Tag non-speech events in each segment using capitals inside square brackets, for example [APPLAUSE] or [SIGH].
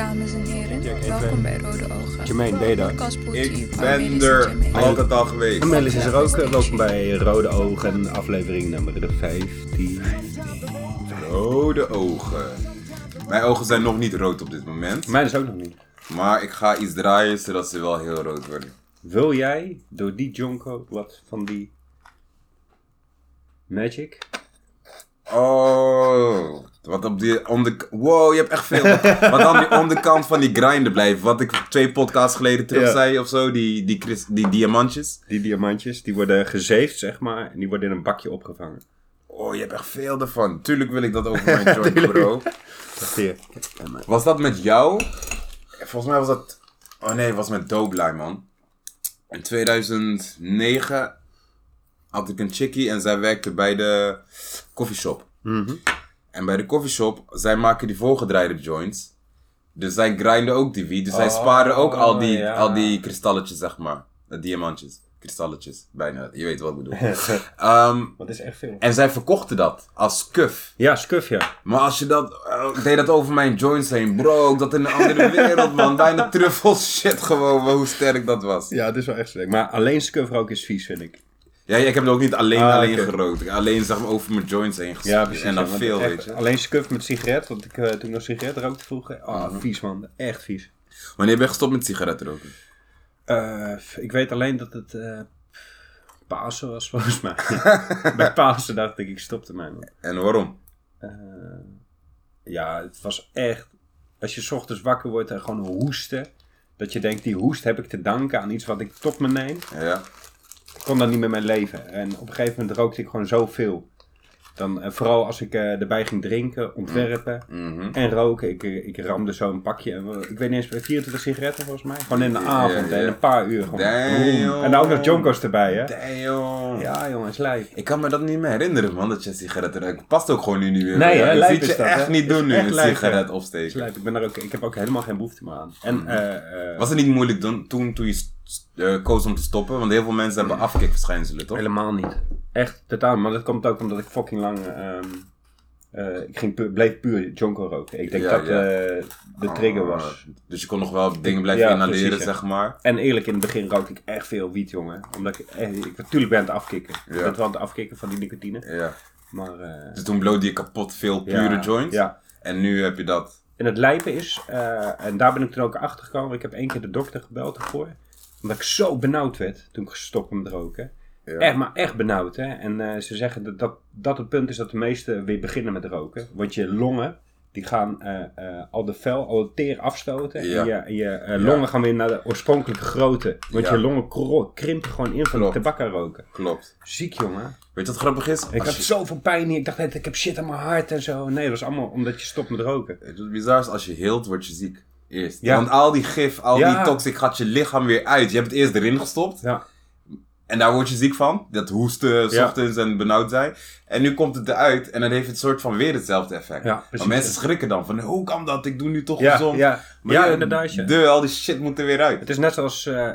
dames en heren. Welkom bij Rode Ogen. Jermaine, ben je daar? Ik ben er altijd al geweest. Melis is er ook. Welkom bij Rode Ogen, aflevering nummer 15. Rode ogen. Mijn ogen zijn nog niet rood op dit moment. Mijn is ook nog niet. Maar ik ga iets draaien zodat ze wel heel rood worden. Wil jij door die Jonko wat van die Magic? Oh, wat op die onder... Wow, je hebt echt veel. wat aan die [LAUGHS] onderkant van die grinder blijven. Wat ik twee podcasts geleden terug Ja. zei of zo. Die, die, kris- die diamantjes. Die diamantjes, die worden gezeefd, zeg maar. En die worden in een bakje opgevangen. Oh, je hebt echt veel ervan. Tuurlijk wil ik dat over [LAUGHS] mijn joint, bro. Hier. Was dat met jou? Volgens mij was dat... Oh nee, het was met Doblai, man. In 2009 had ik een chickie en zij werkte bij de coffeeshop. Mhm. En bij de coffeeshop, zij maken die voorgedraaide joints. Dus zij grinden ook die wiet. Dus zij Oh, sparen ook al die, ja. al die kristalletjes, zeg maar. De diamantjes. Kristalletjes, bijna. Je weet wat ik bedoel. [LAUGHS] Ehm, Dat is echt veel. en zij verkochten dat als kuf. Ja, scuf ja. Maar als je dat, eh, deed dat over mijn joints heen, bro, dat in een andere wereld, man. Bijna truffels shit gewoon, hoe sterk dat was. Ja, het is wel echt sterk. Maar alleen scuf roken is vies, vind ik. Ja, ik heb het ook niet alleen, Ah, alleen oké. gerookt. Alleen, zeg maar, over mijn joints heen. Ja, precies. En dan ja, veel, echt weet je. Alleen scuf met sigaret, want ik eh, toen ik nog sigaret rookte vroeger. Oh, vies man. Echt vies. Wanneer ben je gestopt met sigaretten roken? Eh, ik weet alleen dat het eh Pasen was, [LAUGHS] volgens mij. Bij Pasen dacht ik, ik stopte mij. man. En waarom? Eh, ja, het was echt... Als je 's ochtends wakker wordt en gewoon hoesten... Dat je denkt, die hoest heb ik te danken aan iets wat ik tot me neem. Ja. Ik kon dat niet meer mijn leven. En op een gegeven moment rookte ik gewoon zoveel. Dan, eh, vooral als ik eh, erbij ging drinken, ontwerpen Mhm. en roken. Ik, eh, ik ramde zo'n pakje. Ik weet niet eens, 24 sigaretten volgens mij. Gewoon in de avond en een paar uur. Gewoon. Damn. En dan ook nog Jonkos erbij, hè? Damn. Ja, jongens, lijf. Ik kan me dat niet meer herinneren, man, dat je sigaretten ruikt. Past ook gewoon nu niet meer. Nee, hè, je dat, echt hè? niet doen nu, een sigaret opsteken. Ik, ben daar ook, ik heb ook helemaal geen behoefte meer aan. En, eh, Was het niet moeilijk dan, toen, toen je eh, koos om te stoppen? Want heel veel mensen hebben afkikverschijnselen, toch? helemaal niet. Echt totaal. Maar dat komt ook omdat ik fucking lang... ehm, eh, ik ging pu- bleef puur Jonko roken. Ik denk Ja, dat ja. eh, de trigger Ah, was. Dus je kon nog wel dingen blijven Ja, inhaleren, precies, zeg maar. En eerlijk, in het begin rookte ik echt veel wiet, jongen. Omdat ik, eh, ik natuurlijk ben aan het afkicken. Ik ben wel aan het afkicken van die nicotine. Ja. Maar Dus toen bloodde je kapot veel pure joints. Ja. En nu heb je dat. En het lijpen is, en daar ben ik toen ook achter gekomen. Ik heb één keer de dokter gebeld ervoor. Omdat ik zo benauwd werd toen ik gestopt met roken. Ja. Echt, maar echt benauwd, hè. En eh, ze zeggen dat, dat dat het punt is dat de meesten weer beginnen met roken. Want je longen, die gaan eh, eh, al de vel, al het teer afstoten. Ja. En je, en je Ja. longen gaan weer naar de oorspronkelijke grootte. Want je longen krimpen gewoon in van Klopt. tabakka roken. Klopt. Ziek, jongen. Weet je wat grappig is? Ik had je- zoveel pijn hier. Ik dacht, net, ik heb shit aan mijn hart en zo. Nee, dat was allemaal omdat je stopt met roken. Het bizar is als je heelt, word je ziek. Eerst. Ja. Want al die gif, al Ja. die toxic gaat je lichaam weer uit. Je hebt het eerst erin gestopt. Ja. En daar word je ziek van. Dat hoesten, s ochtends en benauwd zijn. En nu komt het eruit en dan heeft het soort van weer hetzelfde effect. Maar mensen schrikken dan van, hoe kan dat? Ik doe nu toch gezond. ja. Maar Ja, inderdaad. De, al die shit moet er weer uit. Het is net zoals eh,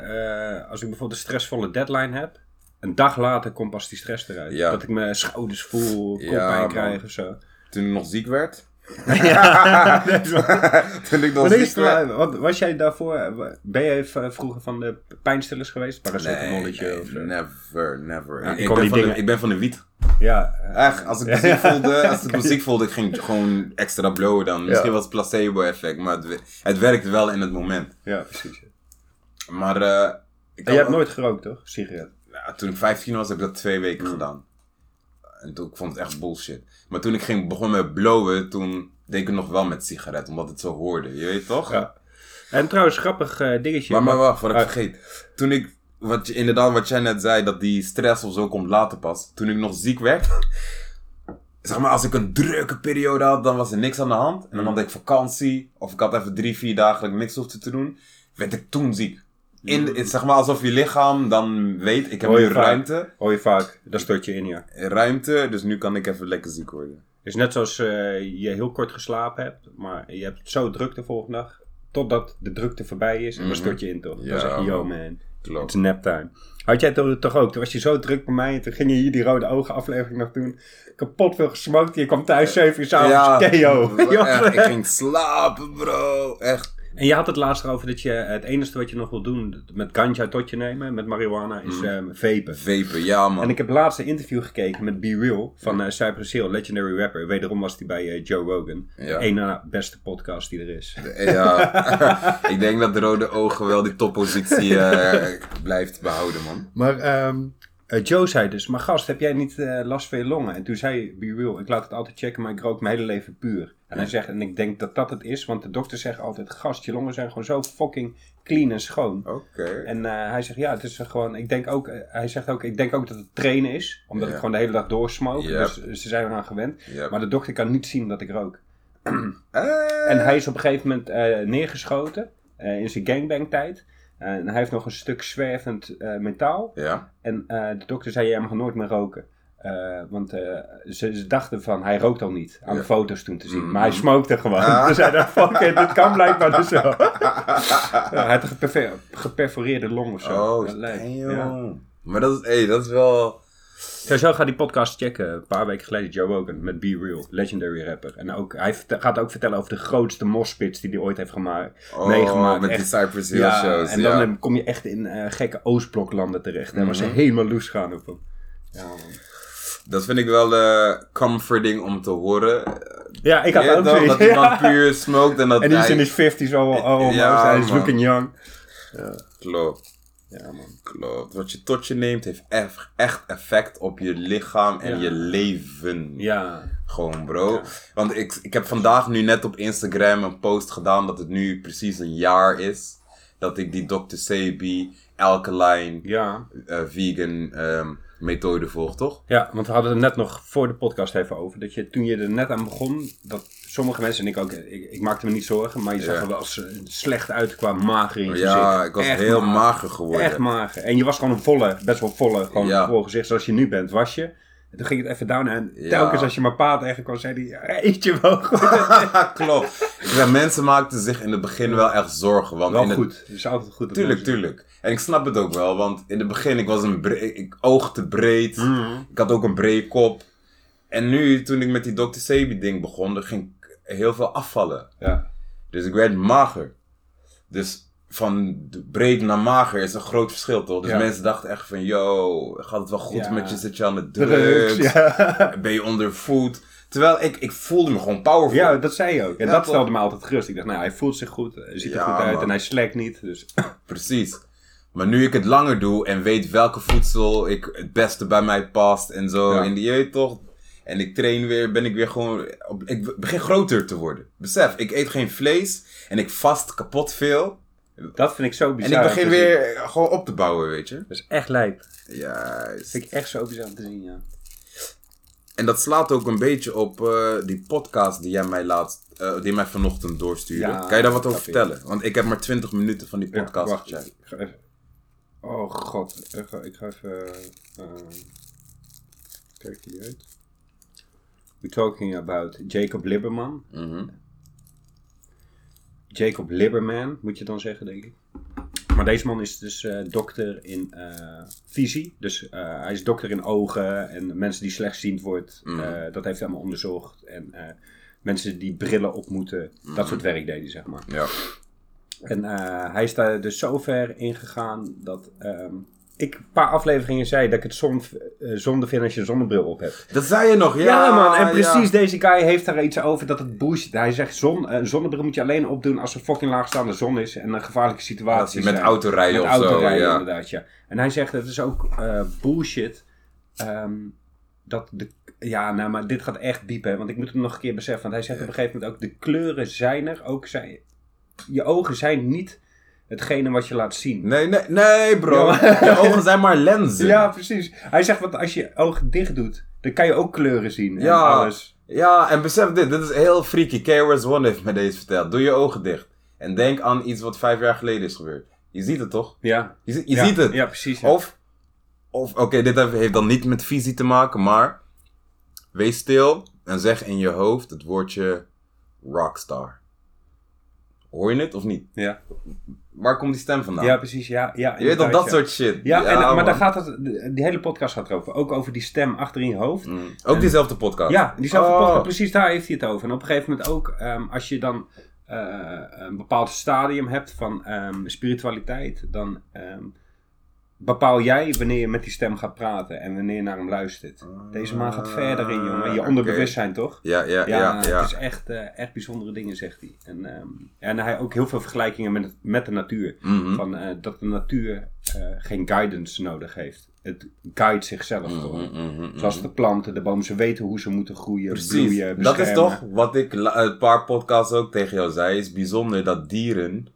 eh, als ik bijvoorbeeld een stressvolle deadline heb. Een dag later komt pas die stress eruit. Dat ik mijn schouders voel, koppijn krijg of zo. Toen ik nog ziek werd. [LAUGHS] ja, [LAUGHS] Toen ik nog wat, was jij daarvoor, ben jij vroeger van de pijnstillers geweest? Nee, Paracetamolletje nee, of zo? never, never. Ja, ik, ben de, ik ben van de wiet. Ja, eh, Echt, als ik me ziek [LAUGHS] voelde, als ik me ziek voelde, ik ging gewoon extra blowen dan. Misschien was het placebo effect, maar het, het werkt wel in het moment. ja, precies. Maar eh, ik En jij hebt nooit gerookt, toch? Sigaret? ja, toen ik 15 was, heb ik dat twee weken gedaan. En toen ik vond het echt bullshit. Maar toen ik ging begon met blowen, toen deed ik het nog wel met sigaret, omdat het zo hoorde. Je weet toch? Ja. En trouwens, grappig eh, dingetje. Maar, maar wacht, voordat ik Ah. vergeet. Toen ik, wat, je- inderdaad wat jij net zei, dat die stress of zo komt later pas. Toen ik nog ziek werd. [LAUGHS] Zeg maar, als ik een drukke periode had, dan was er niks aan de hand. En dan had ik vakantie, of ik had even drie, vier dagen dat ik niks hoefde te doen. Werd ik toen ziek. In, zeg maar alsof je lichaam dan weet, ik heb nu ruimte. Hoor je vaak, daar stort je in, ja. Ruimte, dus nu kan ik even lekker ziek worden. Is net zoals eh, je heel kort geslapen hebt, maar je hebt zo druk de volgende dag, totdat de drukte voorbij is, en dan Mhm. stort je in toch. Ja, dan zeg je, yo man. Klopt. it's naptime. Had jij toch, toch ook, toen was je zo druk bij mij, en toen ging je hier die rode ogen aflevering nog doen, kapot veel gesmokt, je kwam thuis 7 uur s'avonds, [LAUGHS] KO. [LAUGHS] echt, ik ging slapen, bro. Echt. En je had het laatst erover dat je het enige wat je nog wil doen met ganja tot je nemen, met marihuana, is ehm vapen. Vapen, ja man. En ik heb laatst een interview gekeken met Be Real van eh Cypress Hill, legendary rapper. Wederom was hij bij eh, Joe Rogan. Ja. Ene beste podcast die er is. Ja, [LAUGHS] [LAUGHS] ik denk dat de rode ogen wel die toppositie eh, blijft behouden, man. Maar ehm, eh, Joe zei dus, maar gast, heb jij niet eh, last van je longen? En toen zei Be Real, ik laat het altijd checken, maar ik rook mijn hele leven puur. En hij zegt, en ik denk dat dat het is, want de dokter zegt altijd, gast, je longen zijn gewoon zo fucking clean en schoon. Oké. En eh, hij zegt, ja, het is gewoon, ik denk ook, eh, hij zegt ook, ik denk ook dat het trainen is, omdat ik gewoon de hele dag doorsmoke, dus ze zijn eraan gewend. Maar de dokter kan niet zien dat ik rook. Eh, En hij is op een gegeven moment eh, neergeschoten eh, in zijn gangbang tijd. en hij heeft nog een stuk zwervend eh, metaal. Ja. En eh, de dokter zei, jij mag nooit meer roken. Eh, want eh, ze, ze dachten van, hij rookt al niet. Aan Ja. de foto's toen te zien. Mhm. Maar hij smokte gewoon. Ah. Dus hij dacht, fuck it, dit kan blijkbaar dus wel. [LAUGHS] Ja, hij had een geperforeerde long of zo. Oh, ja. Maar dat is, hey, dat is wel... Sowieso ga die podcast checken. Een paar weken geleden Joe Rogan met Be Real. Legendary rapper. En ook, hij gaat ook vertellen over de grootste mospits die hij ooit heeft gemaakt. Oh, meegemaakt. met die. Cypress Hill Ja, shows. en dan kom je echt in eh, gekke Oostbloklanden terecht. En waar ze Mhm. helemaal loes gaan op hem. Ja, man. Dat vind ik wel comforting om te horen. ja ik had Ja, ook toch? zoiets. Dat hij [LAUGHS] Ja. dan puur smoked en dat En die is in his 50s al. Ja, hij is looking young. Klopt. Ja, man. Klopt. Wat je tot je neemt heeft echt, effect op je lichaam en Ja. je leven. Ja. Gewoon, bro. Ja. Want ik, ik heb vandaag nu net op Instagram een post gedaan dat het nu precies een jaar is. Dat ik die Dr. Sebi alkaline Ja. eh, vegan ehm, methode volg, toch? ja, want we hadden het net nog voor de podcast even over. Dat je toen je er net aan begon, dat sommige mensen en ik ook, ik, ik maakte me niet zorgen, maar je zag Ja. er wel slecht uit qua mager in je Ja, gezicht. ik was Echt heel mager. mager geworden. Echt mager. En je was gewoon een volle, best wel volle, gewoon Ja. vol gezicht zoals je nu bent, was je. En toen ging het even down en Ja. telkens als je mijn pa tegenkwam, zei hij, "Ja, eet je wel goed. [LAUGHS] Klopt. Ja, mensen maakten zich in het begin wel echt zorgen. Want wel in goed. Het is altijd goed. Tuurlijk, tuurlijk. En ik snap het ook wel, want in het begin ik was een bre- ik oogte breed. Mhm. Ik had ook een breed kop. En nu, toen ik met die Dr. Sebi ding begon, ging ik heel veel afvallen. Ja. Dus ik werd mager. Dus van breed naar mager is een groot verschil, toch? Dus Ja. mensen dachten echt van, yo, gaat het wel goed Ja. met je? Zit je aan de drugs? Drugs, ja. [LAUGHS] Ben je onder voet? Terwijl ik, ik voelde me gewoon powerful. ja, dat zei je ook. En dat toch? stelde me altijd gerust. Ik dacht, nou, hij voelt zich goed, hij ziet er goed uit man. en hij slekt niet. Dus [LAUGHS] Precies. Maar nu ik het langer doe en weet welke voedsel ik het beste bij mij past en zo. En die toch. En ik train weer, ben ik weer gewoon. ik begin groter te worden. Besef, ik eet geen vlees en ik vast kapot veel. Dat vind ik zo bizar. en ik begin weer gewoon op te bouwen, weet je. Dat is echt lijp. Dat Juist. vind ik echt zo bizar om te zien, ja. En dat slaat ook een beetje op eh, die podcast die jij mij laatst, eh, die mij vanochtend doorstuurde. Ja, kan je daar wat over vertellen? Want ik heb maar 20 minuten van die Ja, podcast wacht, gecheckt. ik ga even... Oh god, ik ga, ik ga even... eh, kijk die uit. We're talking about Jacob Liberman. Mhm. Jacob Liberman, moet je dan zeggen, denk ik. Maar deze man is dus eh, dokter in eh, visie. Dus eh, hij is dokter in ogen en mensen die slechtziend wordt. Mhm. eh, dat heeft hij allemaal onderzocht. En mensen die brillen op moeten. Dat soort werk deed hij, zeg maar. Ja. En hij is daar dus zo ver in gegaan dat ehm, ik een paar afleveringen zei dat ik het zon, eh, zonde vind als je een zonnebril op hebt. Dat zei je nog, ja. Ja, man, en ja. precies deze guy heeft daar iets over dat het bullshit. Hij zegt, zon, een zonnebril moet je alleen opdoen als er fucking laagstaande zon is en een gevaarlijke situatie Met zijn. autorijden Met of zo, autorijden, ja. inderdaad, ja. En hij zegt, het is ook eh, bullshit ehm, dat de... Ja, nou, maar dit gaat echt diep, hè. Want ik moet hem nog een keer beseffen. Want hij zegt op een gegeven moment ook, de kleuren zijn er. Ook zijn... Je ogen zijn niet hetgene wat je laat zien. Nee, nee, nee, bro. Ja. [LAUGHS] Je ogen zijn maar lenzen. Ja, precies. Hij zegt, want als je je ogen dicht doet, dan kan je ook kleuren zien. En Ja. alles. Ja, en besef dit. Dit is heel freaky. KRS One heeft me deze verteld. Doe je ogen dicht. En denk aan iets wat vijf jaar geleden is gebeurd. Je ziet het toch? Ja. Je, je Ja, ziet het. Ja, precies. ja. Of, of oké, dit heeft dan niet met visie te maken, maar wees stil en zeg in je hoofd het woordje rockstar. Hoor je het of niet? Ja. Waar komt die stem vandaan? ja, precies. Ja, ja, je weet inderdaad, dat ja. soort shit. Ja, en, maar man. daar gaat het, die hele podcast gaat erover. Ook over die stem achter in je hoofd. Mm. Ook diezelfde podcast. Ja, diezelfde Oh. podcast, precies daar heeft hij het over. En op een gegeven moment ook, ehm, als je dan eh, een bepaald stadium hebt van ehm, spiritualiteit, dan ehm, bepaal jij wanneer je met die stem gaat praten en wanneer je naar hem luistert. Deze man gaat verder in, jongen. Je Ah, onderbewustzijn, toch? Ja, ja, Ja, ja. ja, het is echt, eh, echt bijzondere dingen, zegt hij. En, ehm, en hij ook heel veel vergelijkingen met, met de natuur. Mhm. Van, eh, dat de natuur eh, geen guidance nodig heeft. Het guidet zichzelf Mhm, gewoon. mhm. Zoals de planten, de bomen, ze weten hoe ze moeten groeien, Precies. bloeien, dat is beschermen. toch wat ik een paar podcasts ook tegen jou zei. is bijzonder dat dieren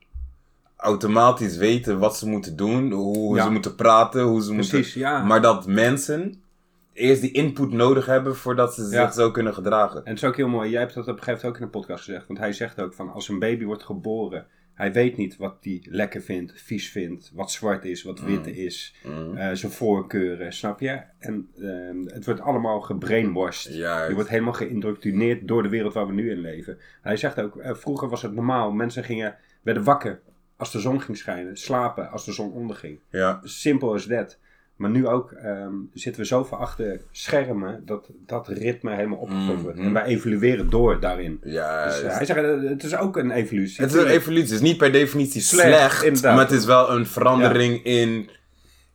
automatisch weten wat ze moeten doen. Hoe Ja. ze moeten praten. Hoe ze Precies, moeten... ja. Maar dat mensen eerst die input nodig hebben voordat ze Ja. zich zo kunnen gedragen. En het is ook heel mooi. Jij hebt dat op een gegeven moment ook in een podcast gezegd. Want hij zegt ook van als een baby wordt geboren. Hij weet niet wat hij lekker vindt, vies vindt. Wat zwart is, wat wit is. Mhm. eh, zijn voorkeuren, snap je? En ehm, het wordt allemaal gebrainwashed. Juist. Je wordt helemaal geïndoctrineerd door de wereld waar we nu in leven. Hij zegt ook, eh, vroeger was het normaal. Mensen gingen, werden wakker als de zon ging schijnen. Slapen als de zon onderging. Ja. Simpel as that. Maar nu ook ehm, zitten we zoveel achter schermen dat dat ritme helemaal opgevoerd wordt. Mhm. En wij evolueren door daarin. Juist. Dus, eh, hij zegt, eh, het is ook een evolutie. Het is een evolutie. Het is niet per definitie slecht, Slecht, maar het is wel een verandering in,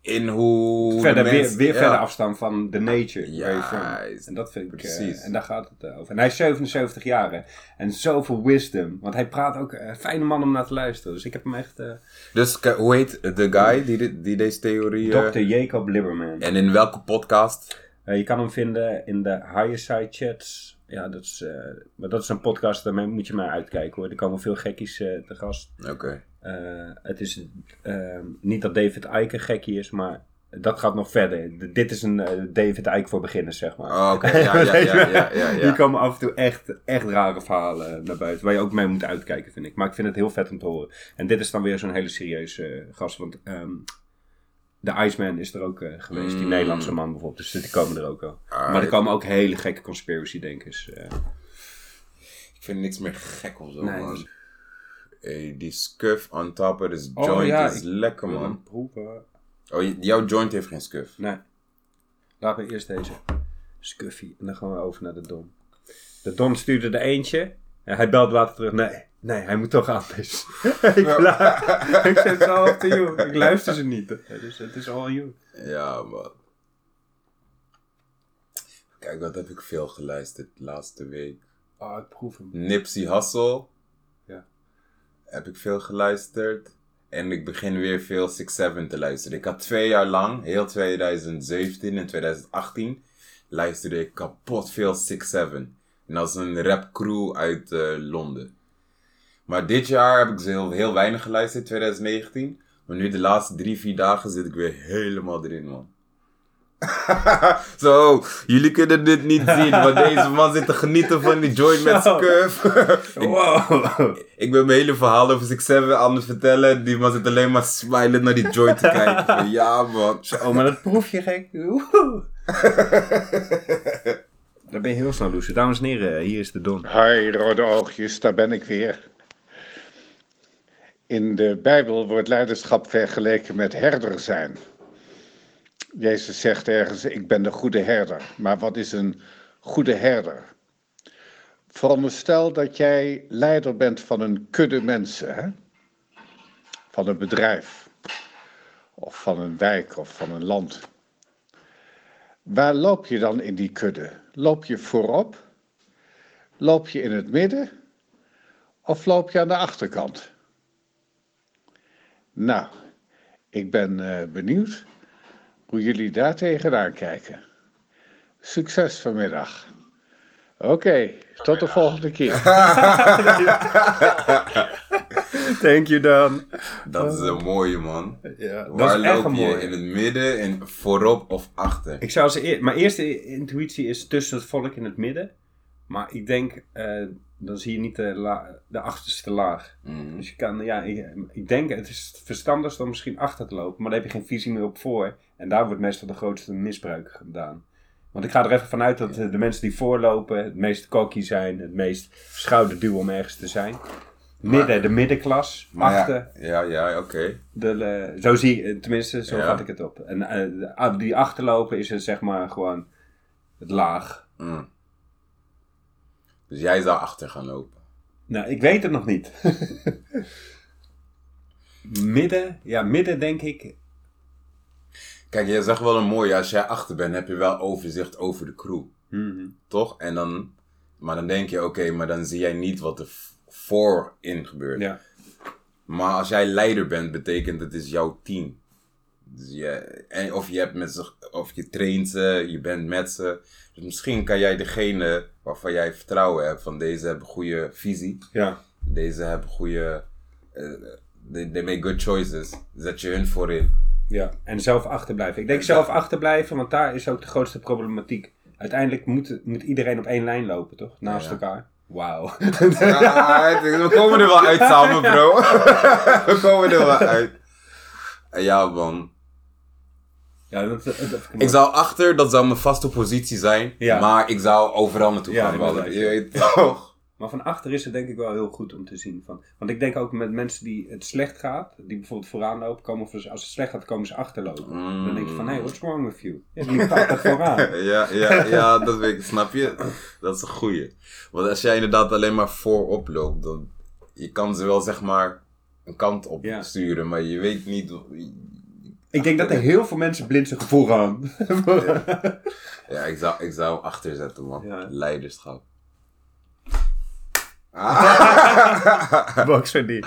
in hoe. verder, weer, mens- weer ja. verder afstand van de nature. Juist. En dat vind ik, eh, Precies. en daar gaat het eh, over. En hij is 77 jaar hè. en zoveel wisdom. Want hij praat ook, eh, fijne man om naar te luisteren. Dus ik heb hem echt, Dus hoe heet de guy die, die deze theorie. Dr. Jacob Liberman. En in welke podcast? Je kan hem vinden in de Higher Side Chats. Ja, dat is, maar dat is een podcast, daarmee moet je maar uitkijken hoor. Er komen veel gekkies te gast. Oké. Eh, het is eh, niet dat David Icke gekkie is, maar dat gaat nog verder. D- dit is een eh, David Icke voor beginners, zeg maar. Oh, oké. [LAUGHS] Ja, ja, ja, ja, ja, ja. komen af en toe echt, echt rare verhalen naar buiten. Waar je ook mee moet uitkijken, vind ik. Maar ik vind het heel vet om te horen. En dit is dan weer zo'n hele serieuze gast. Want ehm, de Iceman is er ook geweest. Die Mm. Nederlandse man bijvoorbeeld. Dus die komen er ook al. Ah, maar er komen ook hele gekke conspiracy-denkers. Ik vind niks meer gek of zo, Nee, Hey, die scuff on top of this Oh, joint ja, is lekker, man. proeven. Oh, jouw joint heeft geen scuff. Nee. Laten we eerst deze Scuffy. En dan gaan we over naar de Don. De Don stuurde er eentje. En hij belt later terug. Nee, nee, hij moet toch anders. [LAUGHS] ik, la- [LAUGHS] ik zeg, it's all up to you. Ik luister ze niet. Dus het is all you. Ja, man. Kijk, wat heb ik veel geluisterd de laatste week. Oh, ik proef hem. Nipsey Hussle. Heb ik veel geluisterd. En ik begin weer veel 6-7 te luisteren. Ik had twee jaar lang, heel 2017 en 2018, luisterde ik kapot veel 6-7. En is een rap crew uit eh, Londen. Maar dit jaar heb ik ze heel, heel weinig geluisterd, 2019. Maar nu de laatste drie, vier dagen zit ik weer helemaal erin, man. [LAUGHS] Zo, jullie kunnen dit niet [LAUGHS] zien, maar deze man zit te genieten van die joint met scurf. [LAUGHS] ik, Wow. ik ben mijn hele verhaal over Seven aan het vertellen. Die man zit alleen maar smilend naar die joint te kijken. Ja, man. Zo, maar dat proef je gek. Dan ben je heel snel loesen. Dames en heren, hier is de Don. Hi, rode oogjes, daar ben ik weer. In de Bijbel wordt leiderschap vergeleken met herder zijn. Jezus zegt ergens: Ik ben de goede herder. Maar wat is een goede herder? Veronderstel dat jij leider bent van een kudde mensen, hè? van een bedrijf, of van een wijk of van een land. Waar loop je dan in die kudde? Loop je voorop? Loop je in het midden of loop je aan de achterkant? Nou, ik ben eh, benieuwd hoe jullie daar tegenaan kijken. Succes vanmiddag. Oké, tot de volgende keer. [LAUGHS] Thank you, Don. Dat is een mooie, man. Ja, dat Waar is echt loop een je? mooie. In het midden, in, voorop of achter? Ik zou ze eer- mijn eerste intuïtie is tussen het volk in het midden. Maar ik denk, eh, dan zie je niet de, la- de achterste laag. Mhm. Dus je kan, ja, ik, ik denk het is verstandigst om misschien achter te lopen. Maar dan heb je geen visie meer op voor. En daar wordt meestal de grootste misbruik gedaan. Want ik ga er even vanuit dat eh, de mensen die voorlopen het meest cocky zijn. Het meest schouderduw om ergens te zijn. Midden, Maar- de middenklas. Ja, achter, Ja, ja, oké. eh, zo zie ik, tenminste, zo Ja. vat ik het op. En eh, ah, die achterlopen is het zeg maar gewoon het laag. Mm. Dus jij zou achter gaan lopen. Nou, ik weet het nog niet. [LAUGHS] midden, ja, midden denk ik. Kijk, je zegt wel een mooie, als jij achter bent, heb je wel overzicht over de crew. Mhm. Toch? En dan, maar dan denk je, oké, maar dan zie jij niet wat er voorin gebeurt. Ja. Maar als jij leider bent, betekent het is jouw team. Dus je, en of je hebt met ze, of je traint ze, je bent met ze. Dus misschien kan jij degene waarvan jij vertrouwen hebt, van deze hebben goede visie, Ja. deze hebben goede, eh, they, they make good choices. Zet je hun voorin. Ja, en zelf achterblijven. Ik denk zelf achterblijven, want daar is ook de grootste problematiek. Uiteindelijk moet, moet iedereen op één lijn lopen, toch? Naast Ja. elkaar. Wauw. Ja, we komen er wel uit samen, bro. [LAUGHS] we komen er wel uit. En Ja, man. ja, dat, dat, dat- Ik zou achter, dat zou mijn vaste positie zijn. Maar ik zou overal naartoe gaan ballen. inderdaad. Je weet toch? Maar van achter is het denk ik wel heel goed om te zien. Van, want ik denk ook met mensen die het slecht gaat, die bijvoorbeeld vooraan lopen, komen, of als het slecht gaat, komen ze achterlopen. Dan denk je van, hé, hey, what's wrong with you? Ja, die gaat dat vooraan. [LAUGHS] Ja, ja, ja, dat weet ik. Snap je? Dat is een goeie. Want als jij inderdaad alleen maar voorop loopt, dan... Je kan ze wel, zeg maar, een kant op Ja. sturen, maar je weet niet... Ik denk dat er heel veel mensen blind zijn vooraan. Ja, ik zou, ik zou achter zetten, man. Ja. Leiderschap. [LAUGHS] Die.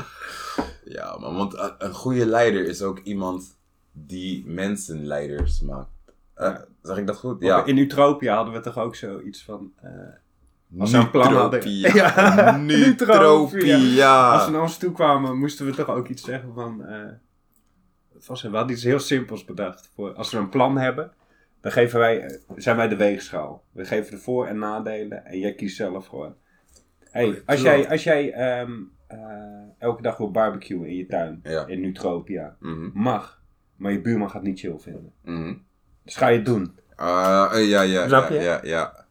Ja, man, want een, een goede leider is ook iemand die mensen leiders maakt. Eh, zeg ik dat goed? Ja. In Utopia hadden we toch ook zoiets van... eh, Als we een plan hadden. [LAUGHS] Ja, Nutropia. Als we naar ons toe kwamen, moesten we toch ook iets zeggen van... eh, het was, we hadden iets heel simpels bedacht. Voor, als we een plan hebben, dan geven wij, eh, zijn wij de weegschaal. We geven de voor- en nadelen en jij kiest zelf gewoon. Hey, als jij, als jij ehm, eh, elke dag wil barbecuen in je tuin, Ja. in Nutropia, Mhm, mag, maar je buurman gaat niet chill vinden. mhm. Dus ga je het doen. Ah, eh, ja, ja, Snap ja, je? ja, ja.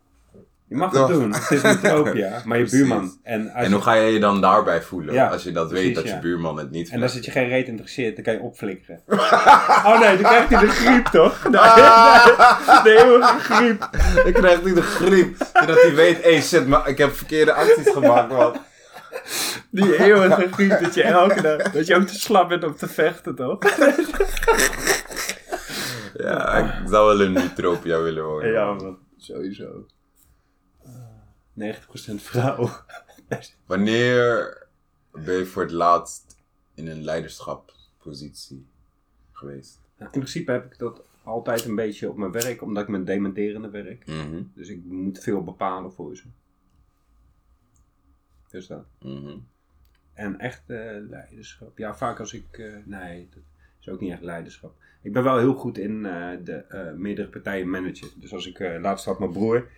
Je mag het doen. Het is Nutropia, [LAUGHS] maar je Precies. buurman. En, als En hoe ga je je dan daarbij voelen? Ja, als je dat precies, weet dat je buurman het niet En als het je geen reet interesseert, dan kan je opflikkeren. [LAUGHS] oh nee, dan krijgt hij de griep toch? [LAUGHS] Nee, Ah! de eeuwige griep. Dan krijgt hij de griep. Zodat hij weet, hey shit, maar ik heb verkeerde acties gemaakt, man. Die eeuwige griep, dat je elke dag, dat je ook te slap bent om te vechten toch? Ja, ik zou wel in Nutropia willen wonen. Ja man, sowieso. 90% vrouw. [LAUGHS] Wanneer ben je voor het laatst in een leiderschapspositie geweest? Nou, in principe heb ik dat altijd een beetje op mijn werk, omdat ik met dementerende werk. Mhm, Dus ik moet veel bepalen voor ze. Dus dat. mhm. En echt eh, leiderschap. Ja, vaak als ik. eh, nee, dat is ook niet echt leiderschap. Ik ben wel heel goed in eh, de meerdere partijen managen. Dus als ik. laatst had mijn broer.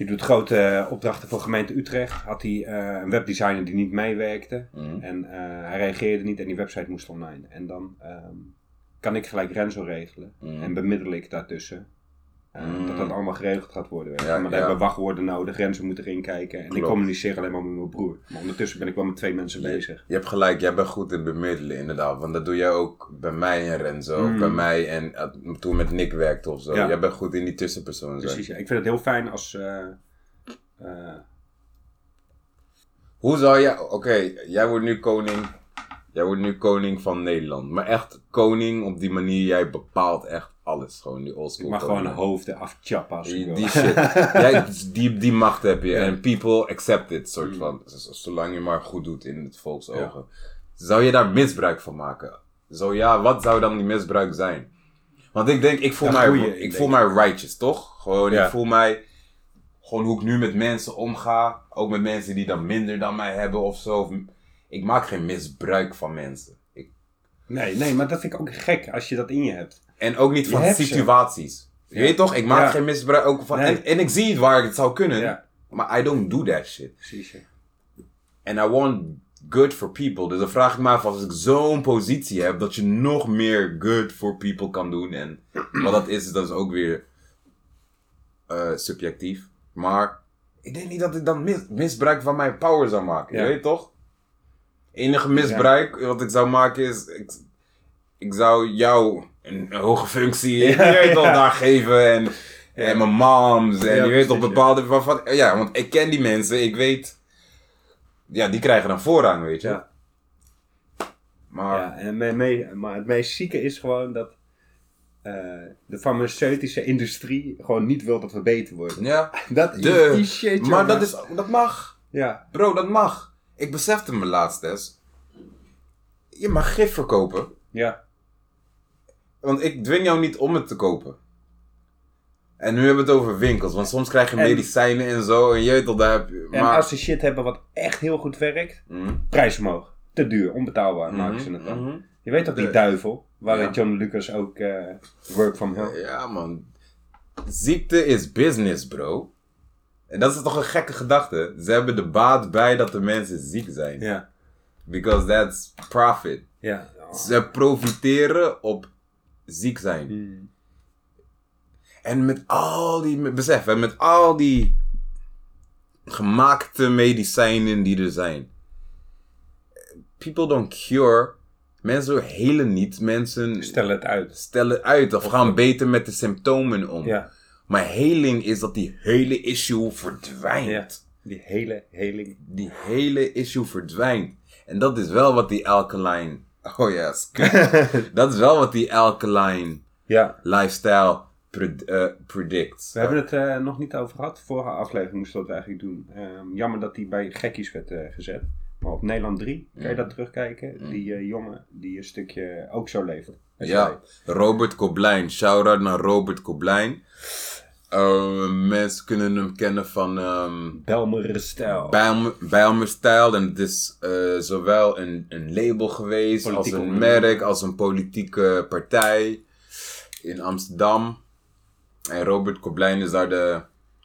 Die doet grote eh, opdrachten voor gemeente Utrecht. Had hij eh, een webdesigner die niet meewerkte. Mhm. En eh, hij reageerde niet en die website moest online. En dan ehm, kan ik gelijk Renzo regelen. Mhm. En bemiddel ik daartussen. Eh, Mhm. Dat dat allemaal geregeld gaat worden. weet je. Ja, maar ja. hebben we wachtwoorden nodig. Renzo moet erin kijken. En ik communiceer alleen maar met mijn broer. Maar ondertussen ben ik wel met twee mensen bezig. Je hebt gelijk, jij bent goed in bemiddelen inderdaad. Want dat doe jij ook bij mij en Renzo. Mm. Bij mij en eh, toen met Nick werkte of zo. Jij bent goed in die tussenpersoon. Precies, ja. Ik vind het heel fijn als... eh, Hoe zou jij... Oké, jij wordt nu koning. Jij wordt nu koning van Nederland. Maar echt koning op die manier. Jij bepaalt echt alles. Gewoon die oldschool ik mag gewoon hoofden afchappen als Die, die shit. [LAUGHS] Jij, die, die macht heb je. Ja. En people accept it, soort Mm. van. Z- Zolang je maar goed doet in het volks ogen. Zou je daar misbruik van maken? Zo ja, wat zou dan die misbruik zijn? Want ik denk, ik voel, Ja, mij, goeie, ik voel mij righteous, toch? Gewoon, Ja. ik voel mij... Gewoon hoe ik nu met mensen omga. Ook met mensen die dan minder dan mij hebben of zo. Ik maak geen misbruik van mensen. Ik, Nee, nee, maar dat vind ik ook gek als je dat in je hebt. en ook niet Je van hebt ze. situaties. Je weet toch? Ik maak Ja. geen misbruik ook van... Nee. En, en ik zie het waar het zou kunnen. Ja, Maar I don't do that shit. precies. ja. And I want good for people. Dus dan vraag ik me af als ik zo'n positie heb, dat je nog meer good for people kan doen. En [CLEARS THROAT] wat dat is, dat is ook weer eh, subjectief. Maar ik denk niet dat ik dan mis- misbruik van mijn power zou maken. Ja. Je weet toch? Enige misbruik wat ik zou maken is, ik, ik zou jou een, een hoge functie je weet daar geven. En, en mijn moms. En je weet toch bepaalde... Waarvan, ja, want ik ken die mensen. Ik weet ja, die krijgen dan voorrang, weet je. Ja. Maar, Ja, en me- me- maar het meest zieke is gewoon dat eh, de farmaceutische industrie gewoon niet wil dat we beter worden. ja. [LAUGHS] Dat is De- die shit, maar jongen. dat, is, dat mag. Ja, Bro, dat mag. Ik besefte me laatst eens. Je mag gif verkopen. ja. Want ik dwing jou niet om het te kopen. En nu hebben we het over winkels. Want soms krijg je En- medicijnen en zo. En je weet al, daar heb je... En Maar... als ze shit hebben wat echt heel goed werkt, Mhm, prijs omhoog. Te duur, onbetaalbaar maken ze het dan. mhm. Je weet toch die duivel, waar Ja. John Lucas ook eh, work from home. Ja, man. Ziekte is business, bro. En dat is toch een gekke gedachte. Ze hebben de baat bij dat de mensen ziek zijn. Ja, Because that's profit. ja. Ze profiteren op ziek zijn. Hmm. En met al die, met- besef, hè, met al die gemaakte medicijnen die er zijn. People don't cure. Mensen helen niet. Mensen Stel het uit. stellen uit of gaan beter met de symptomen om. Ja, Maar heling is dat die hele issue verdwijnt. ja. Die hele heling. Die hele issue verdwijnt. En dat is wel wat die alkaline... Oh ja, [LAUGHS] dat is wel wat die alkaline Ja, lifestyle pred- eh, predicts. we hebben het eh, nog niet over gehad. Vorige aflevering moesten we dat eigenlijk doen. Ehm, jammer dat die bij gekkies werd eh, gezet. Maar op Nederland 3, kan je dat terugkijken? Die eh, jongen die een stukje ook zo leeft. jij. Ja, Robert Koblijn. Shout-out naar Robert Koblijn. Eh, mensen kunnen hem kennen van ehm. Bijlmer, Bijlmer Style. En het is eh, zowel een, een label geweest, Politiek als een merk, als een politieke partij in Amsterdam. En Robert Koblijn is daar de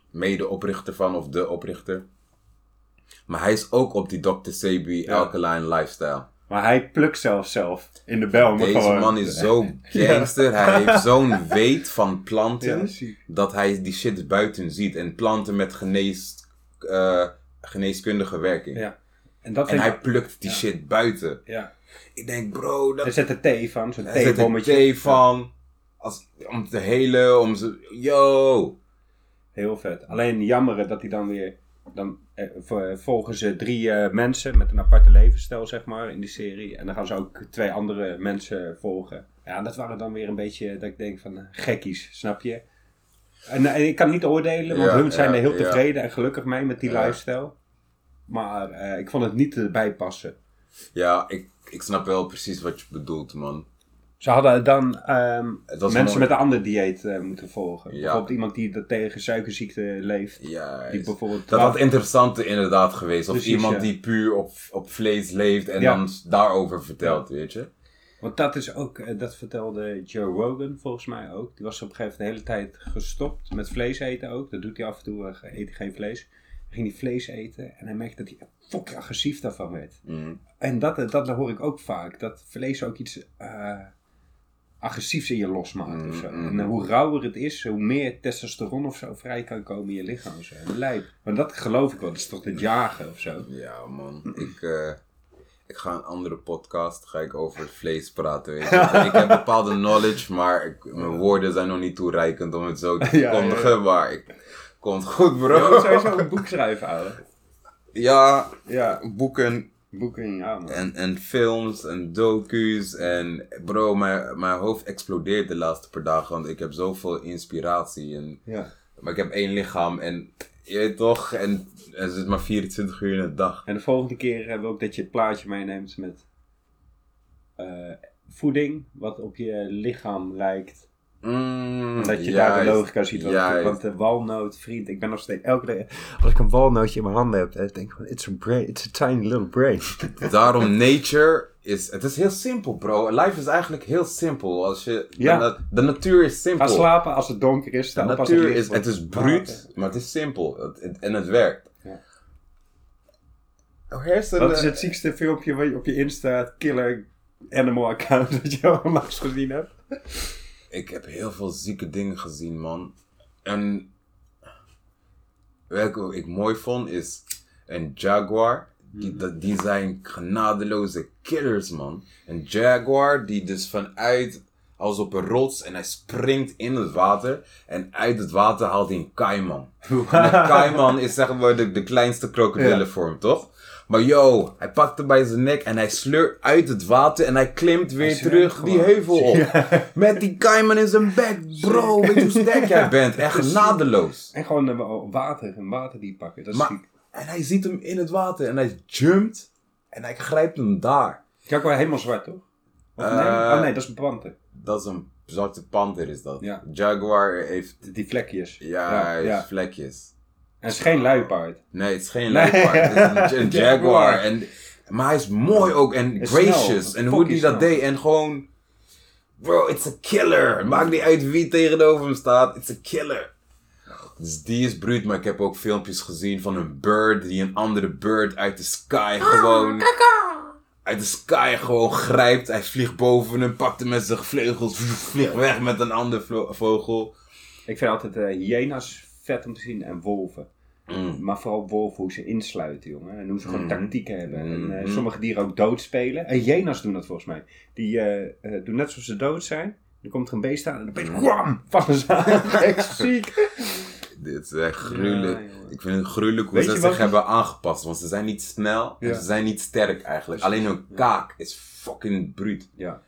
medeoprichter van, of de oprichter. Maar hij is ook op die Dr. Sebi Ja. Alkaline Lifestyle. Maar hij plukt zelfs zelf in de Belmer Deze gewoon. man is zo [LAUGHS] gangster. Hij heeft zo'n weet van planten. Ja, dat hij die shit buiten ziet. En planten met genees, eh, geneeskundige werking. Ja. En dat En hij ik... plukt die shit buiten. Ja. Ik denk, bro, dat Er zet er thee van, zo'n hij zet er theebommetje. thee van. Als, om te helen, om ze... Yo! Heel vet. Alleen jammer dat hij dan weer... Dan eh, vo- volgen ze drie eh, mensen met een aparte levensstijl, zeg maar, in die serie. En dan gaan ze ook twee andere mensen volgen. Ja, dat waren dan weer een beetje, dat ik denk van, eh, gekkies, snap je? En, eh, ik kan niet oordelen, want Ja, hun zijn ja, er heel tevreden en gelukkig mee met die lifestyle. Maar eh, ik vond het niet erbij passen. Ja, ik, ik snap wel precies wat je bedoelt, man. Ze hadden dan ehm, mensen mooi. met een ander dieet eh, moeten volgen. Ja. Bijvoorbeeld iemand die dat tegen suikerziekte leeft. Ja, Die bijvoorbeeld dat had interessanter inderdaad geweest. Of iemand ja. die puur op, op vlees leeft en dan daarover vertelt, weet je. Want dat is ook, eh, dat vertelde Joe Rogan volgens mij ook. Die was op een gegeven moment de hele tijd gestopt met vlees eten ook. Dat doet hij af en toe, eh, eet hij geen vlees. Dan ging hij vlees eten en hij merkte dat hij fucking agressief daarvan werd. Mm. En dat, dat hoor ik ook vaak. Dat vlees ook iets agressiefs in je losmaakt of zo. Mm, mm. En eh, hoe rauwer het is, hoe meer testosteron of zo vrij kan komen in je lichaam. Zo. Lijp. Maar dat geloof ik wel. Dat is toch het jagen of zo. Ja, man. Ik, eh, ik ga een andere podcast ga ik over vlees praten. Weet je. [LAUGHS] ik heb bepaalde knowledge, maar ik, mijn woorden zijn nog niet toereikend om het zo te [LAUGHS] Ja, ja, verkondigen. ja. Maar ik, komt goed, Je bro. moet sowieso een boek schrijven, ouwe. Ja, Ja, boeken boeken, ja man. en, en films en docu's. En bro, mijn, mijn hoofd explodeert de laatste paar dagen. Want ik heb zoveel inspiratie. En, Ja. maar ik heb één lichaam en je weet toch, en, en het zit maar 24 uur in de dag. En de volgende keer hebben we ook dat je het plaatje meeneemt met eh, voeding, wat op je lichaam lijkt. Mm, Dat je daar de logica ziet. Want, want de walnoot, vriend, ik ben nog steeds elke dag. Als ik een walnootje in mijn handen heb, dan denk ik van, it's a brain, it's a tiny little brain. [LAUGHS] Daarom nature is, het is heel simpel bro. Life is eigenlijk heel simpel. Als je, Ja. de, na- de natuur is Ga simpel. slapen als het donker is. De natuur is, het is bruut, maar het is simpel. Het, het- en het werkt. Ja. Oh, hersenen. Wat is het ziekste filmpje wat je op je Insta killer animal account [LAUGHS] dat je onlangs gezien hebt? Ik heb heel veel zieke dingen gezien, man. En welke ik mooi vond is een jaguar. Die, Mhm. die zijn genadeloze killers, man. Een jaguar die dus vanuit, als op een rots en hij springt in het water. En uit het water haalt hij een kaiman. En een [LAUGHS] kaiman is zeg maar de, de kleinste krokodillenvorm, toch? Maar yo, hij pakt hem bij zijn nek en hij sleurt uit het water en hij klimt weer Hij terug die heuvel op. Met die kaiman in zijn bek, bro. Weet je hoe sterk jij bent? Echt genadeloos. En gewoon eh, water, een water die pakken. Dat is Maar, en hij ziet hem in het water en hij jumpt en hij grijpt hem daar. Kijk wel helemaal zwart, toch? Of nee? Eh, oh nee, dat is een panter. Dat is een zwarte panter is dat. Ja. Jaguar heeft, Die vlekjes. ja, ja. vlekjes. En het is geen luipaard. Nee, het is geen luipaard. Het is een, [LAUGHS] Jaguar. En, maar hij is mooi ook en Is gracious. snel. En hoe hij dat deed. En gewoon... Bro, it's a killer. Maakt niet uit wie tegenover hem staat. It's a killer. Dus die is bruut, maar ik heb ook filmpjes gezien van een bird die een andere bird uit de sky gewoon... Uit de sky gewoon grijpt. Hij vliegt boven hem, pakt hem met zijn vleugels, vliegt weg met een ander vlo- vogel. Ik vind altijd eh hyena's vet om te zien en wolven. Mm. Maar vooral wolven hoe ze insluiten, jongen. En hoe ze gewoon Mhm. tactieken hebben. En eh, Mhm. sommige dieren ook doodspelen. En hyena's doen dat volgens mij. Die eh, eh, doen net alsof ze dood zijn. Dan komt er een beest aan en dan opeens wham, vallen ze aan. [LAUGHS] Echt ziek. Dit is echt gruwelijk. Ja, ik vind het gruwelijk hoe Weet ze je zich hebben aangepast. Want ze zijn niet snel en ze zijn niet sterk eigenlijk. Alleen hun kaak is fucking bruut. Ja.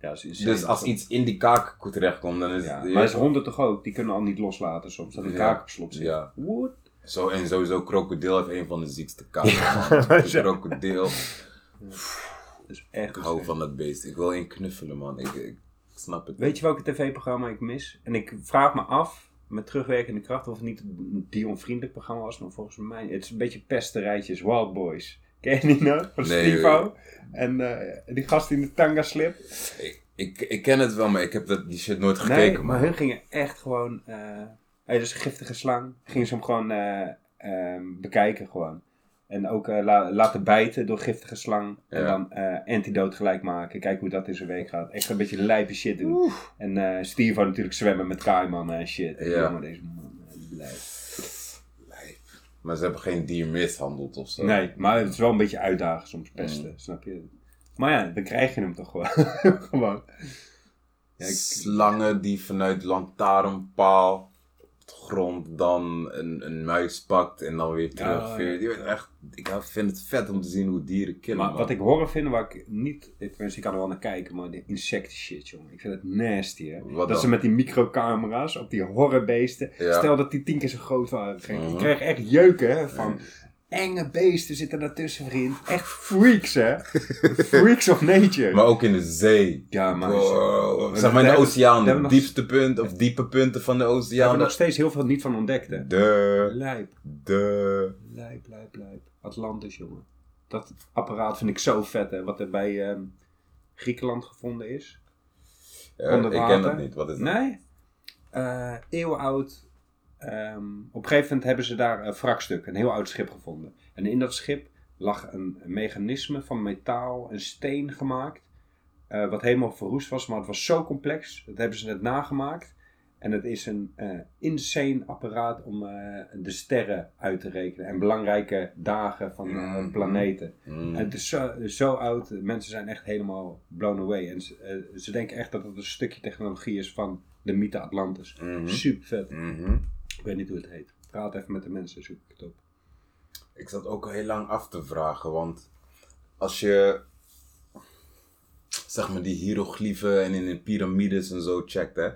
ja. Dus als iets in die kaak terechtkomt, dan is Ja, het... maar is honden toch ook? Die kunnen al niet loslaten soms. Dat een Ja. kaak op slot zit. Ja. What? Zo, en sowieso, krokodil heeft een van de ziekste kaken, man. [LAUGHS] [LAUGHS] Ja. krokodil. Dat is echt Ik hou van dat beest. Ik wil één knuffelen, man. Ik, ik snap het. Weet je welke tv-programma ik mis? En ik vraag me af, met terugwerkende kracht, of het niet een Dion-vriendelijk programma was, maar volgens mij, het is een beetje pesterijtjes, Wild Boys. Ken je die nog? Van Nee, Stivo? En eh, die gast in de tanga slip. Ik, ik, ik ken het wel, maar ik heb dat, die shit nooit Nee, gekeken, maar man. hun gingen echt gewoon, eh hey, dus een giftige slang, gingen ze hem gewoon eh, ehm, bekijken gewoon. En ook eh, la- laten bijten door giftige slang. En dan eh antidoot gelijk maken. Kijken hoe dat in zijn week gaat. Echt een beetje lijpe shit doen. En eh Steve natuurlijk zwemmen met kaaimannen en shit. En Ja. jongen, deze man blij. Maar ze hebben geen dier mishandeld of zo. Nee, maar het is wel een beetje uitdagen soms pesten. Mm. Snap je? Maar ja, dan krijg je hem toch gewoon. [LAUGHS] gewoon. Ja, ik- Slangen die vanuit lantaarnpaal grond dan een, een muis pakt en dan weer terugveert. Je weet echt, ik vind het vet om te zien hoe dieren killen. Maar man. wat ik horror vind, waar ik niet, ik, kan er wel naar kijken, maar de insecten shit, jongen. Ik vind het nasty, hè. Wat dat dan? ze met die microcamera's op die horrorbeesten, Ja. stel dat die tien keer zo groot waren. Ik Mhm. krijg echt jeuken, hè, van enge beesten zitten daartussen, vriend. Echt freaks, hè. [LAUGHS] freaks of nature. Maar ook in de zee. ja, maar... We- Zeg maar in we de oceaan, we de hebben nog- diepste punt of diepe punten van de We hebben oceaan. nog steeds heel veel niet van ontdekt, hè. De, Lijp, de. lijp, lijp, lijp. Atlantis, jongen. Dat apparaat vind ik zo vet, hè. Wat er bij ehm, Griekenland gevonden is. Ja, Onder ik ken dat niet, wat is dat? Nee. Eh eeuwenoud. Ehm, op een gegeven moment hebben ze daar een wrakstuk, een heel oud schip gevonden. En in dat schip lag een, mechanisme van metaal en steen gemaakt. eh, wat helemaal verroest was, maar het was zo complex. Dat hebben ze net nagemaakt. En het is een eh, insane apparaat om eh, de sterren uit te rekenen. En belangrijke dagen van eh, Mhm. planeten. Mm. En het is zo, zo oud, mensen zijn echt helemaal blown away. En ze, ze denken echt dat het een stukje technologie is van de mythe Atlantis. Mhm. Super vet. Ik weet niet hoe het heet. Praat even met de mensen, zoek ik het op. Ik zat ook al heel lang af te vragen, want als je zeg maar die hieroglyphen en in de piramides en zo checkt, hè,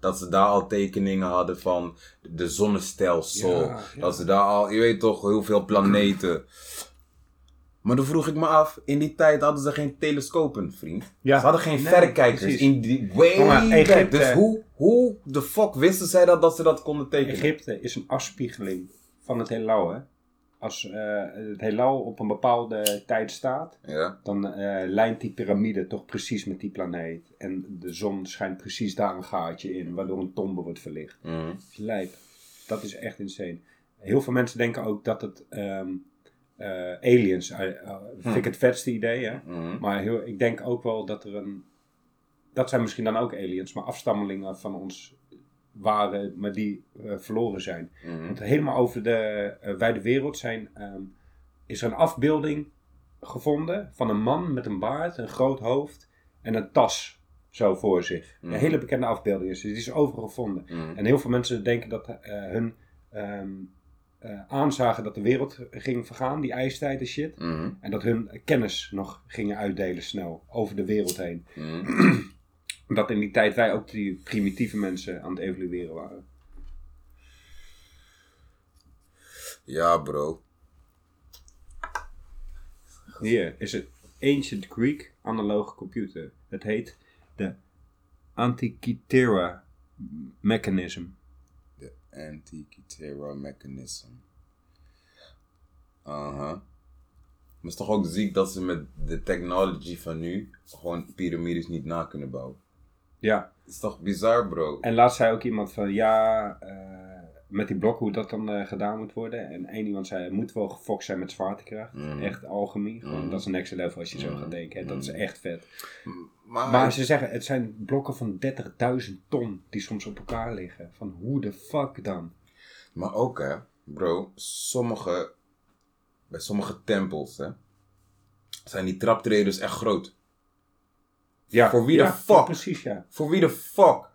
dat ze daar al tekeningen hadden van de zonnestelsel. Ja, ja. Dat ze daar al, je weet toch, heel veel planeten. Maar dan vroeg ik me af, in die tijd hadden ze geen telescopen, vriend. Ja. Ze hadden geen Nee, verrekijkers precies. in die way. Egypte- Dus hoe, hoe de fuck wisten zij dat, dat ze dat konden tekenen? Egypte is een afspiegeling van het heelal. Hè? Als eh, het heelal op een bepaalde tijd staat, Ja. dan eh, lijnt die piramide toch precies met die planeet. En de zon schijnt precies daar een gaatje in, waardoor een tombe wordt verlicht. Mhm. Lijp. Dat is echt insane. Heel veel mensen denken ook dat het ehm, eh, aliens, eh, eh, vind ik het vetste idee, hè? Mhm. Maar heel, ik denk ook wel dat er een, dat zijn misschien dan ook aliens, maar afstammelingen van ons waren, maar die eh, verloren zijn. Mhm. Want helemaal over de eh, wijde wereld zijn, ehm, is er een afbeelding gevonden van een man met een baard, een groot hoofd en een tas zo voor zich. Een hele bekende afbeelding is, die is overal gevonden. Mhm. En heel veel mensen denken dat eh, hun ehm, eh, aanzagen dat de wereld ging vergaan, die ijstijd en shit. Mhm. En dat hun kennis nog gingen uitdelen snel over de wereld heen. Mhm. [CLEARS THROAT] Dat in die tijd wij ook die primitieve mensen aan het evalueren waren. Ja, bro. Hier is het Ancient Greek analoge computer. Het heet de Antikythera mechanism. Antikythera mechanism. Aha. Maar het is toch ook ziek dat ze met de technology van nu gewoon piramides niet na kunnen bouwen. Ja, Het is toch bizar, bro? en laatst zei ook iemand van ja, eh, met die blokken hoe dat dan eh, gedaan moet worden. En één iemand zei, het moet wel gefokt zijn met zwaartekracht. Mhm. Echt alchemie. Gewoon, Mhm. Dat is een next level als je zo Mhm. gaat denken. hè. Dat is echt vet. Maar, Maar ze zeggen, het zijn blokken van 30.000 ton die soms op elkaar liggen. Van hoe de fuck dan? maar ook, hè, bro, sommige, bij sommige tempels, hè, zijn die traptreders echt groot. Ja, Voor wie de fuck? Precies, ja. Voor wie de fuck?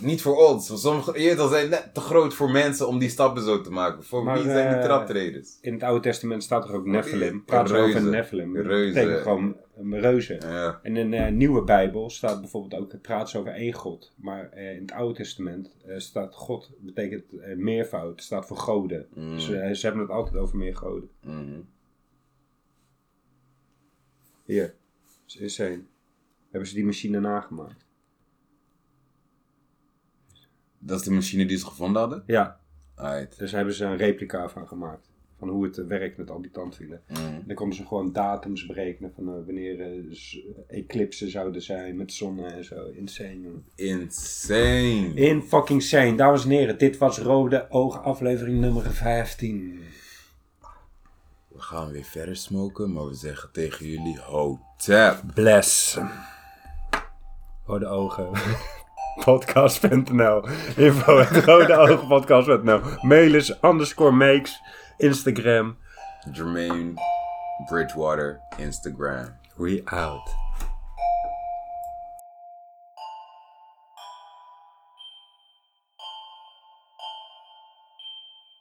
Niet voor ons. want Sommige, al, zijn net te groot voor mensen om die stappen zo te maken. Voor Maar, wie zijn die eh, traptreders? In het Oude Testament staat er ook Nephilim. Praat over reuzen. Nephilim. Dat Reuzen. betekent gewoon een reuzen. Ja. En in de nieuwe Bijbel staat bijvoorbeeld ook, het praat ze over één God. Maar eh, in het Oude Testament eh, staat God, betekent eh, meervoud, staat voor goden. Mm. Dus eh, ze hebben het altijd over meer goden. Mhm. Hier, is insane. Hebben ze die machine nagemaakt? Dat is de machine die ze gevonden hadden? Ja, Aight. dus hebben ze een replica van gemaakt. Van hoe het eh, werkt met al die tandwielen. Mhm. Dan konden ze gewoon datums berekenen van eh, wanneer eh, eclipsen zouden zijn met zon en zo. Insane, jongen. Insane. In fucking sane. Dames en heren, dit was Rode Oog aflevering nummer 15. We gaan weer verder smoken, maar we zeggen tegen jullie hotep. Bless. Rode Ogen. [LAUGHS] Podcast.nl Info at rodeogenpodcast.nl Mail is underscore makes. Instagram. Jermaine Bridgewater, Instagram. We out.